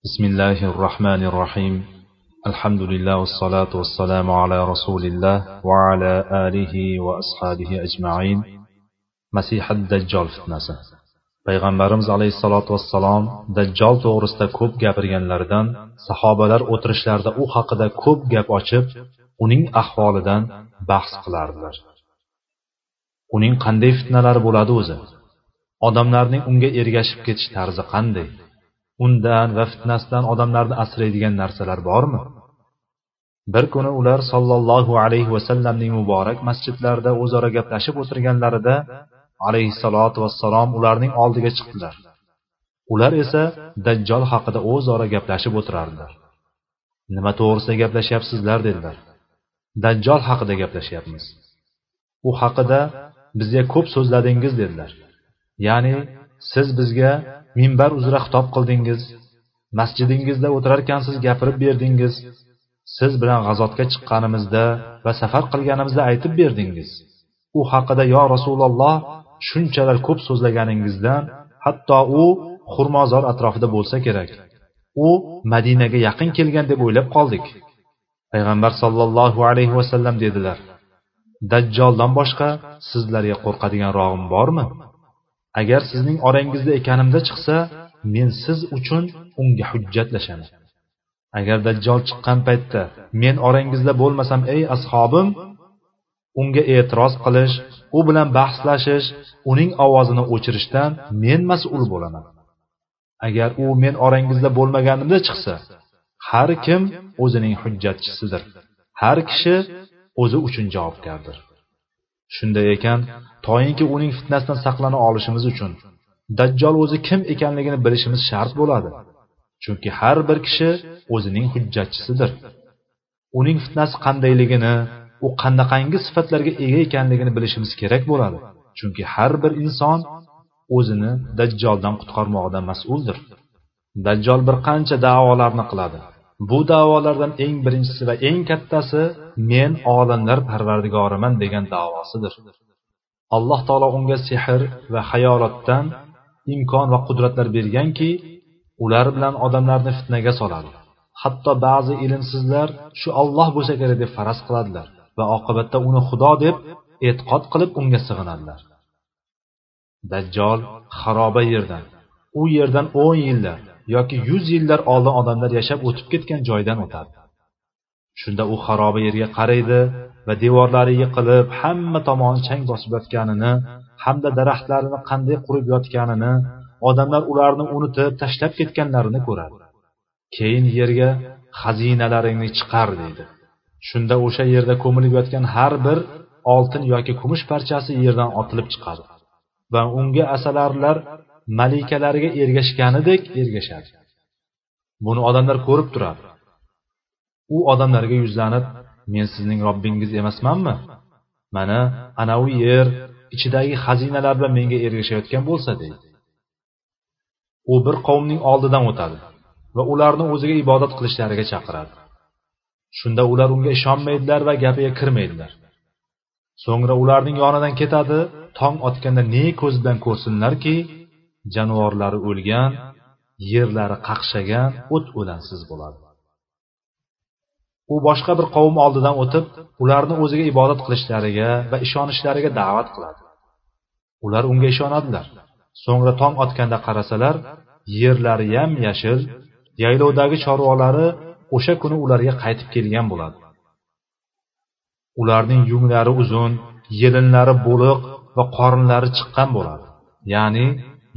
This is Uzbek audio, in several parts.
بسم الله الرحمن الرحيم الحمد لله والصلاة والسلام على رسول الله وعلى آله وأصحابه أجمعين مسيح الدجال فتنسي payg'ambarimiz alayhissalotu vassalom dajjol to'g'risida ko'p gapirganlaridan sahobalar o'tirishlarida u haqida ko'p gap ochib uning ahvolidan bahs qilardilar uning qanday fitnalari bo'ladi o'zi odamlarning unga ergashib ketish tarzi qanday Undan va fitnasidan odamlarni asraydigan narsalar bormi? Bir kuni ular sollallohu alayhi vasallamning muborak masjidlarida o'zaro gaplashib o'tirganlarida alayhissalotu vassalom ularning oldiga chiqdilar. Ular esa dajjol haqida o'zaro gaplashib o'tirardilar. Nima to'g'risida gaplashyapsizlar dedilar. Dajjol haqida gaplashyapmiz. U haqida bizga ko'p so'zladingiz dedilar. Ya'ni siz bizga minbar uzra xitob qildingiz. Masjidingizda o'tirarkansiz gapirib berdingiz. Siz bilan g'azotga chiqqanimizda va safar qilganimizda aytib berdingiz. U haqida yo rasululloh shunchalar ko'p so'zlaganingizdan hatto u xurmozor atrofida bo'lsa kerak. U madinaga yaqin kelgan deb o'ylab qoldik. Payg'ambar sollallohu alayhi vasallam dedilar dajjoldan boshqa sizlarga qo'rqadigan rog'im bormi? Agar sizning orangizda ekanimda chiqsa men siz uchun unga hujjatlashaman agar dajjol chiqqan paytda men orangizda bo'lmasam ey ashobim unga e'tiroz qilish u bilan bahslashish uning ovozini o'chirishdan men mas'ul bo'laman. Agar u men orangizda bo'lmaganimda chiqsa har kim o'zining hujjatchisidir. Har kishi o'zi uchun javobgardir. Shunday ekan toyinki uning fitnasidan saqlana olishimiz uchun dajjol o'zi kim ekanligini bilishimiz shart bo'ladi. Chunki har bir kishi o'zining hujjatchisidir. Uning fitnasi qandayligini u qanaqangi sifatlarga ega ekanligini bilishimiz kerak bo'ladi. Chunki har bir inson o'zini dajjoldan qutqarmog'idan mas'uldir. Dajjol bir qancha da'volarni qiladi. Bu da'volardan eng birinchisi va eng kattasi men olamlar parvardigoriman degan davosidir. Alloh taolo unga sehr va hayolotdan imkon va qudratlar berganki ular bilan odamlarni fitnaga soladi. Hatto ba'zi ilmsizlar shu olloh bo'lsa kerak deb faraz qiladilar va oqibatda uni xudo deb e'tiqod qilib unga sig'inadilar. Dajjol xaroba yerdan u yerdan o'n yillar yoki yuz yillar oldin odamlar yashab o'tib ketgan joydan o'tadi shunda u xaroba yerga qaraydi va devorlari yiqilib hamma tomoni chang bosib yotganini hamda daraxtlarini qanday qurib yotganini odamlar ularni unutib tashlab ketganlarini ko'radi. Keyin yerga xazinalaringni chiqar deydi. Shunda o'sha yerda ko'milib yotgan har bir oltin yoki kumush parchasi yerdan otilib chiqadi. Va unga asalarlar malikalariga ergashganidek ergashadi. Buni odamlar ko'rib turadi. U odamlarga yuzlanib men sizning robbingiz emasmanmi? Mana anavi yer ichidagi xazinalar bilan menga ergashayotgan bo'lsa deydi. U bir qavmning oldidan o'tadi va ularni o'ziga ibodat qilishlariga chaqiradi. Shunda ular unga ishonmaydilar va gapiga kirmaydilar. So'ngra ularning yonidan ketadi tong otganda ne ko'z bilan ko'rsinlarki jonivorlari o'lgan yerlari qaqshagan o't o'lansiz bo'ladi. U boshqa bir qavm oldidan o'tib ularni o'ziga ibodat qilishlariga va ishonishlariga da'vat qiladi. Ular unga ishonadilar. So'ngra tong otganda qarasalar yerlari yam yashil yaylovdagi chorvalari o'sha kuni ularga qaytib kelgan bo'ladi. Ularning yunglari uzun yelinlari bo'liq va qorinlari chiqqan bo'ladi. Ya'ni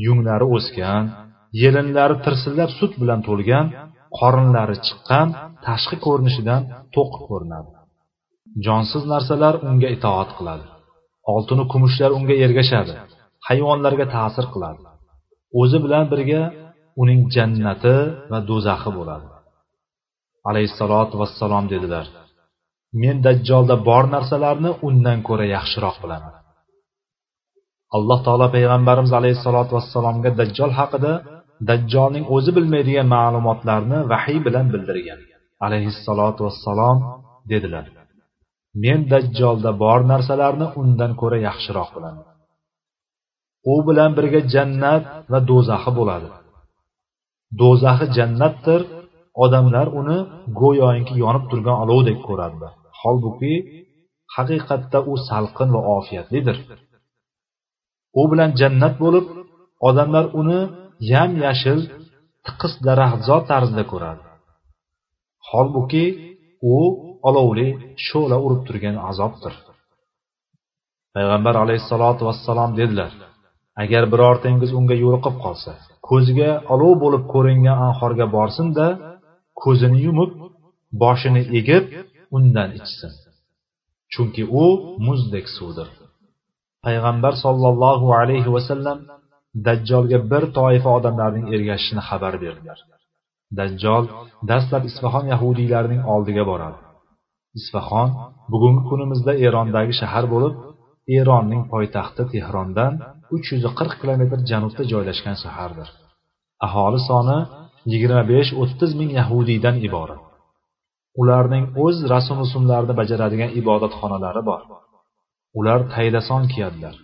yunglari o'sgan yelinlari tirsillab sut bilan to'lgan qorinlari chiqqan tashqi ko'rinishidan to'q ko'rinadi. Jonsiz narsalar unga itoat qiladi. Oltinu kumushlar unga ergashadi. Hayvonlarga ta'sir qiladi. O'zi bilan birga uning jannati va do'zaxi bo'ladi. Alayhissalotu vassalom dedilar men dajjolda bor narsalarni undan ko'ra yaxshiroq bilaman. Alloh taolo payg'ambarimiz alayhissalotu vassalomga dajjol haqida dajjolning o'zi bilmaydigan ma'lumotlarni vahiy bilan bildirgan. Alayhissalotu vassalom dedilar men dajjolda bor narsalarni undan ko'ra yaxshiroq bilaman. U bilan birga jannat va do'zaxi bo'ladi. Do'zaxi jannatdir odamlar uni go'yoki yonib turgan olovdek ko'radilar holbuki haqiqatda u salqin va ofiyatlidir. U bilan jannat bo'lib odamlar uni yam yashil tiqis daraxtzor tarzida ko'radi. Holbuki u olovli sho'la urib turgan azobdir. Payg'ambar alayhissalotu vassalom dedilar agar birortangiz unga yo'liqib qolsa ko'ziga olov bo'lib ko'ringan anhorga borsinda ko'zini yumib boshini egib undan ichsin. Chunki u muzdek suvdir. Payg'ambar sollallohu alayhi vasallam dajjolga bir toifa odamlarning ergashishini xabar berdilar. Dajjol dastlab isfahon yahudiylarining oldiga boradi. Isfahon bugungi kunimizda erondagi shahar bo'lib eronning poytaxti tehrondan uch yuz qirq kilometr janubda joylashgan shahardir. Aholi soni yigirma besh o'ttiz ming yahudiydan iborat. Ularning o'z rasm rusumlarini bajaradigan ibodatxonalari bor. Ular taylason kiyadilar.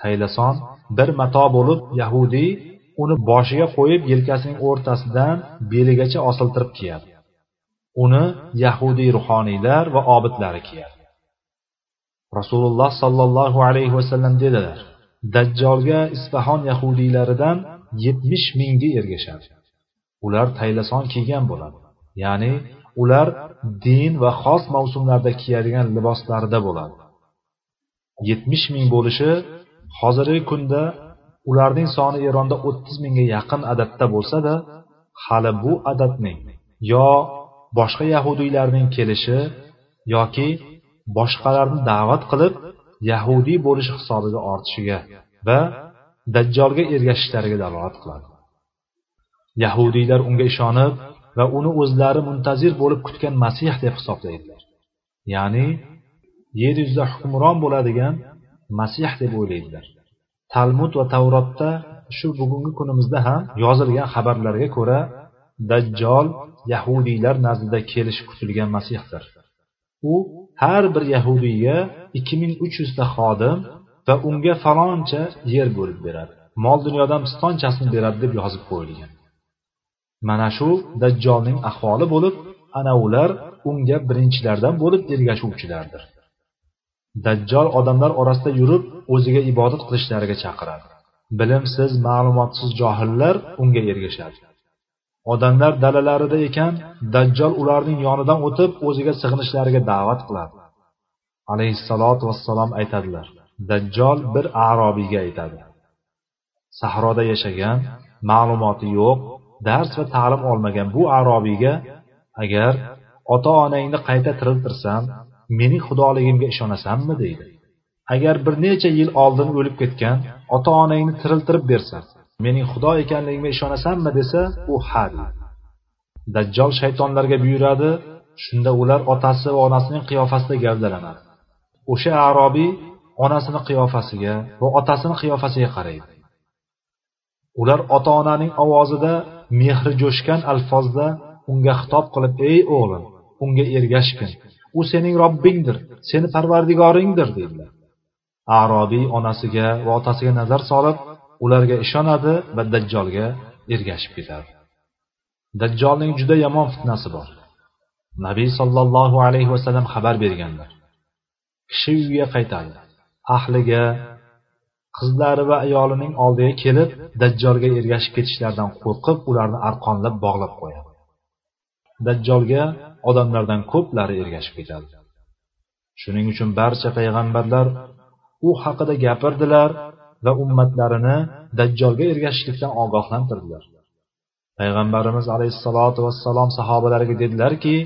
Taylason bir mato bo'lib yahudiy uni boshiga qo'yib yelkasining o'rtasidan beligacha osiltirib kiyadi. Uni yahudiy ruhoniylar va obidlari kiyadi. Rasululloh sollallohu alayhi vasallam dedilar dajjolga isfahon yahudiylaridan yetmish mingga ergashadi. Ular taylason kiygan bo'ladi. Ya'ni ular din va xos mavsumlarda kiyadigan liboslarida bo'ladi. Yetmish ming bo'lishi hozirgi kunda ularning soni eronda o'ttiz mingga yaqin adadda bo'lsada hali bu adadning yo boshqa yahudiylarning kelishi yoki boshqalarni da'vat qilib yahudiy bo'lish hisobiga ortishiga va dajjolga ergashishlariga dalolat qiladi. Yahudiylar unga ishonib va uni o'zlari muntazir bo'lib kutgan masih deb hisoblaydilar. Ya'ni yer yuzida hukmron bo'ladigan masih deb o'ylaydilar. Talmud va tavrotda shu bugungi kunimizda ham yozilgan xabarlarga ko'ra dajjol yahudiylar nazdida kelishi kutilgan masihdir. U har bir yahudiyga ikki ming uch yuzta xodim va unga faloncha yer bo'lib beradi. Mol dunyodan pistonchasini beradi deb yozib qo'yilgan. Mana shu dajjolning ahvoli bo'lib ana ular unga birinchilardan bo'lib ergashuvchilardir. Dajjol odamlar orasida yurib o'ziga ibodat qilishlariga chaqiradi. Bilimsiz ma'lumotsiz johillar unga ergashadi. Odamlar dalalarida ekan dajjol ularning yonidan o'tib o'ziga sig'inishlariga da'vat qiladi. Alayhissalotu vassalom aytadilar dajjol bir arobiyga aytadi. Sahroda yashagan ma'lumoti yo'q dars va ta'lim olmagan bu arobiyga agar ota onangni qayta tiriltirsam mening xudoligimga ishonasanmi deydi. Agar bir necha yil oldin o'lib ketgan ota onangni tiriltirib bersa mening xudo ekanligimga ishonasanmi desa u ha deydi dajjol shaytonlarga buyuradi shunda ular otasi va onasining qiyofasida gavdalanadi. O'sha arobiy onasini qiyofasiga va otasini qiyofasiga qaraydi. Ular ota onaning ovozida mehri jo'shgan alfozda unga xitob qilib ey o'g'lim unga ergashgin. U sening robbingdir seni parvardigoringdir deydilar arobiy onasiga va otasiga nazar solib ularga ishonadi va dajjolga ergashib ketadi. Dajjolning juda yomon fitnasi bor. Nabiy sollallohu alayhi vasallam xabar berganlar. Kishi uyiga qaytadi. Ahliga qizlari va ayolining oldiga kelib dajjolga ergashib ketishlaridan qo'rqib ularni arqonlab bog'lab qo'yadi. Dajjolga odamlardan ko'plari ergashib ketadi. Shuning uchun barcha payg'ambarlar u haqida gapirdilar va ummatlarini dajjolga ergashishlikdan ogohlantirdilar. Payg'ambarimiz alayhissalotu vassalom sahobalariga dedilarki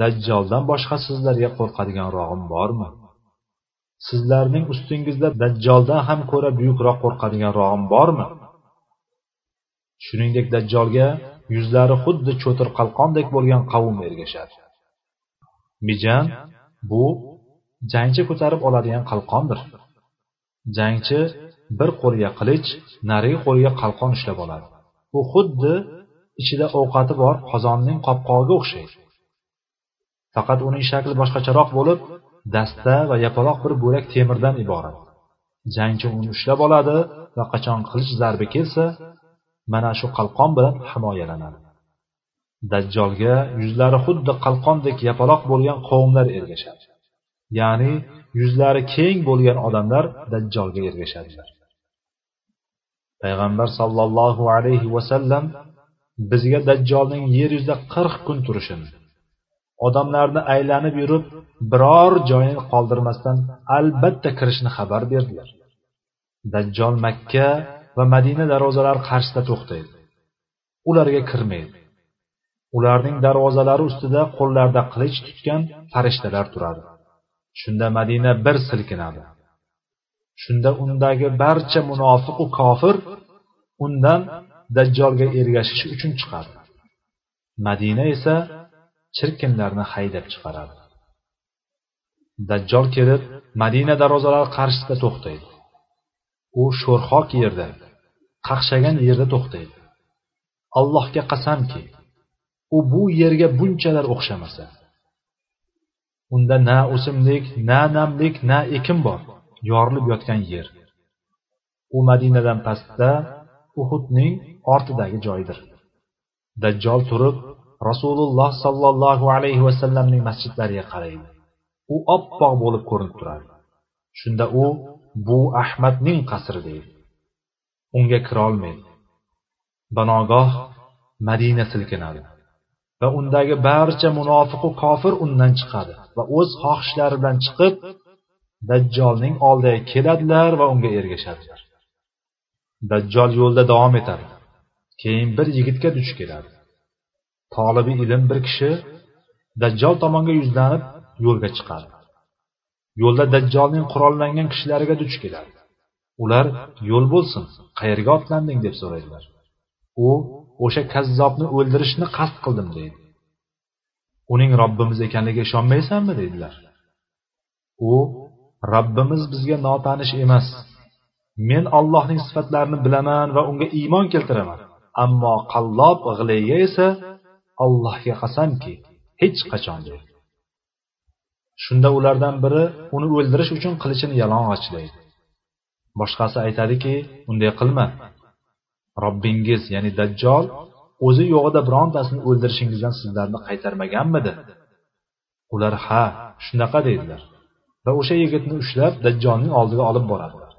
dajjoldan boshqa sizlarga qo'rqadigan rog'im bormi? Sizlarning ustingizda dajjoldan ham ko'ra buyukroq qo'rqadigan rog'im bormi? Shuningdek dajjolga yuzlari xuddi cho'tir qalqondek bo'lgan qavm ergashadi. Mijan bu jangchi ko'tarib oladigan qalqondir. Jangchi bir qo'liga qilich narigi qo'liga qalqon ushlab oladi. U xuddi ichida ovqati bor qozonning qopqog'iga o'xshaydi. Faqat uning shakli boshqacharoq bo'lib dasta va yapaloq bir bo'lak temirdan iborat. Jangchi uni ushlab oladi va qachon qilich zarbi kelsa mana shu qalqon bilan himoyalanadi. Dajjolga yuzlari xuddi qalqondek yapaloq bo'lgan qavmlar ergashadi. Ya'ni yuzlari keng bo'lgan odamlar dajjolga ergashadilar. Payg'ambar sollallohu alayhi vasallam bizga dajjolning yer yuzida qirq kun turishini odamlarni aylanib yurib biror joyini qoldirmasdan albatta kirishini xabar berdilar. Dajjol makka va madina darvozalari qarshisida to'xtaydi. Ularga kirmaydi. Ularning darvozalari ustida qo'llarida qilich tutgan farishtalar turadi. Shunda madina bir silkinadi. Shunda undagi barcha munofiqu kofir undan dajjolga ergashish uchun chiqadi. Madina esa chirkinlarni haydab chiqaradi. Dajjol kelib madina darvozalari qarshisida to'xtaydi. U sho'rxok yerda qaqshagan yerda to'xtaydi. Allohga qasamki u bu yerga bunchalar o'xshamasa unda na o'simlik na namlik na ekin bor yorilib yotgan yer. U madinadan pastda uhudning ortidagi joydir. Dajjol turib rasululloh sollallohu alayhi vasallamning masjidlariga qaraydi. U oppoq bo'lib ko'rinib turadi. Shunda u bu ahmadning qasri deydi. Unga kirolmaydi banogoh madina silkinadi va undagi barcha munofiqu kofir undan chiqadi va o'z xohishlari bilan chiqib dajjolning oldiga keladilar va unga ergashadilar. Dajjol yo'lda davom etadi. Keyin bir yigitga duch keladi. Tolibi ilm bir kishi dajjol tomonga yuzlanib yo'lga chiqadi. Yo'lda dajjolning qurollangan kishilariga duch keladi. Ular yo'l bo'lsin qayerga otlanding? deb so'raydilar. U o'sha kazzobni o'ldirishni qasd qildim deydi. Uning robbimiz ekanligiga ishonmaysanmi? deydilar. U robbimiz bizga notanish emas. Men allohning sifatlarini bilaman va unga iymon keltiraman. Ammo qallob g'ilayga esa allohga qasamki hech qachon deydi. Shunda ulardan biri uni o'ldirish uchun qilichini yalang'ochlaydi. Boshqasi aytadiki unday qilma. Robbingiz ya'ni dajjol o'zi yo'g'ida birontasini o'ldirishingizdan sizlarni qaytarmaganmidi? Ular ha shunaqa deydilar. Va o'sha yigitni ushlab dajjolning oldiga olib boradilar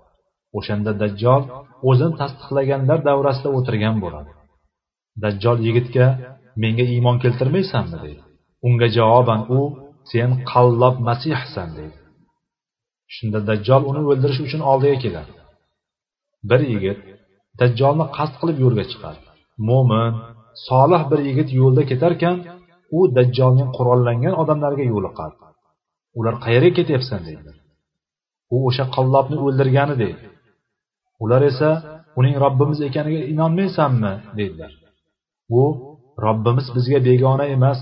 o'shanda dajjol o'zini tasdiqlaganlar davrasida o'tirgan bo'ladi. Dajjol yigitga menga iymon keltirmaysanmi? deydi. Unga javoban u sen qallob masihsan deydi. Shunda dajjol uni o'ldirish uchun oldiga keladi. Bir yigit dajjolni qasd qilib yo'lga chiqadi. Mo'min solih bir yigit yo'lda ketarkan u dajjolning qurollangan odamlariga yo'liqadi ular qayerga ketyapsan deydi. U o'sha qallobni o'ldirgani deydi. Ular esa uning robbimiz ekaniga inonmaysanmi deydilar. U robbimiz bizga begona emas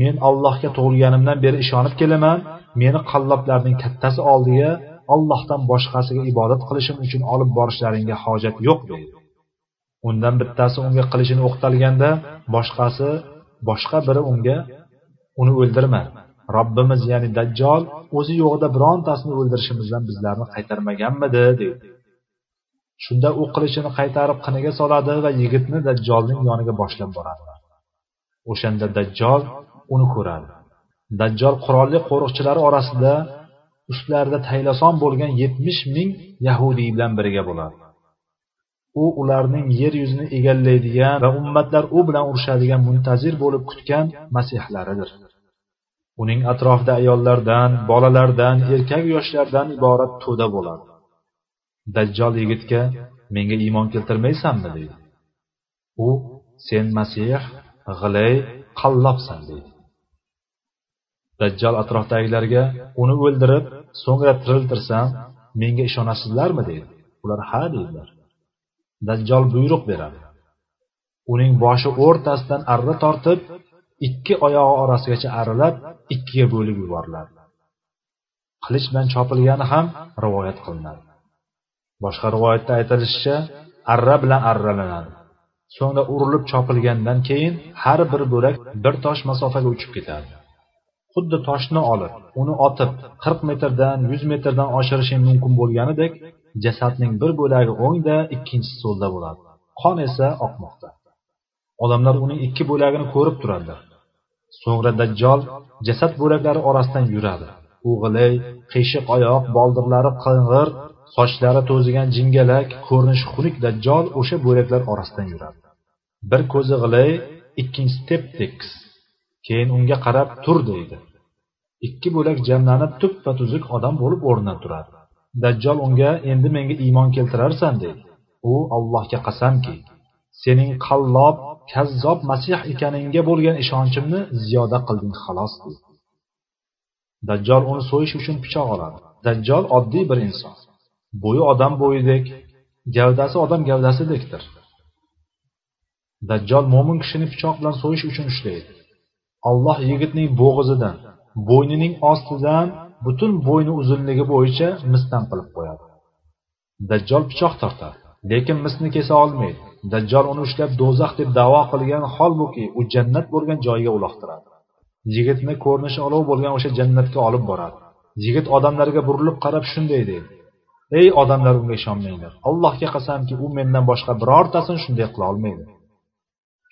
men allohga tug'ilganimdan beri ishonib kelaman meni qalloblarning kattasi oldiga ollohdan boshqasiga ibodat qilishim uchun olib borishlaringga hojat yo'q deydi undan bittasi unga qilichini o'qtalganda boshqasi boshqa biri unga uni o'ldirma. Robbimiz ya'ni dajjol o'zi yo'g'ida birontasini o'ldirishimizdan bizlarni qaytarmaganmidi? deydi shunda u qilichini qaytarib qiniga soladi va yigitni dajjolning yoniga boshlab boradi. O'shanda dajjol uni ko'radi. Dajjol qurolli qo'riqchilari orasida ustlarida taylason bo'lgan yetmish ming yahudiy bilan birga bo'ladi u ularning yer yuzini egallaydigan va ummatlar u bilan urushadigan muntazir bo'lib kutgan masihlaridir. Uning atrofida ayollardan bolalardan erkak yoshlardan iborat to'da bo'ladi. Dajjol yigitga menga iymon keltirmaysanmi? deydi. U sen masih g'ilay qallobsan deydi. Dajjol atrofdagilarga uni o'ldirib so'ngra tiriltirsam menga ishonasizlarmi deydi. Ular ha deydilar. Dajjol buyruq beradi. Uning boshi o'rtasidan arra tortib ikki oyog'i orasigacha arralab ikkiga bo'lib yuboriladi. Qilich bilan chopilgani ham rivoyat qilinadi. Boshqa rivoyatda aytilishicha arra bilan arralanadi. So'ngra urilib chopilgandan keyin har bir bo'lak bir tosh masofaga uchib ketadi. Xuddi toshni olib uni otib qirq metrdan yuz metrdan oshirishing mumkin bo'lganidek jasadning bir bo'lagi o'ngda ikkinchisi so'lda bo'ladi. Qon esa oqmoqda. Odamlar uning ikki bo'lagini ko'rib turadilar so'ngra dajjol jasad bo'laklari orasidan yuradi. U g'ilay qiyshiq oyoq boldirlari qing'ir sochlari to'zigan jingalak ko'rinishi xunuk dajjol o'sha bo'laklar orasidan yuradi. Bir ko'zi g'ilay ikkinchisi tep tekis keyin unga qarab tur deydi. Ikki bo'lak jamlanib tuppa tuzuk odam bo'lib o'rnidan turadi. Dajjol unga endi menga iymon keltirarsan deydi. U allohga qasamki sening qallob kazzob masih ekaningga bo'lgan ishonchimni ziyoda qilding xolos deydi. Dajjol uni so'yish uchun pichoq oladi. Dajjol oddiy bir inson. Bo'yi odam bo'yidek gavdasi odam gavdasidekdir dajjol mo'min kishini pichoq bilan so'yish uchun ushlaydi alloh yigitning bo'g'izidan bo'ynining ostidan butun bo'yni uzunligi bo'yicha misdan qilib qo'yadi. Dajjol pichoq tortadi lekin misni kesa olmaydi. Dajjol uni ushlab do'zax deb davo qilgan holbuki u jannat bo'lgan joyiga uloqtiradi. Yigitni ko'rinishi olov bo'lgan o'sha jannatga olib boradi. Yigit odamlarga burilib qarab shunday deydi. Ey odamlar unga ishonmanglar. Allohga qasamki u mendan boshqa birortasini shunday qila olmaydi.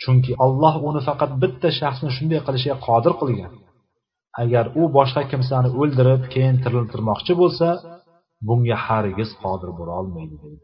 Chunki olloh uni faqat bitta shaxsni shunday qilishga qodir qilgan. Agar u boshqa kimsani o'ldirib keyin tiriltirmoqchi bo'lsa bunga hargiz qodir bo'lolmaydi deydi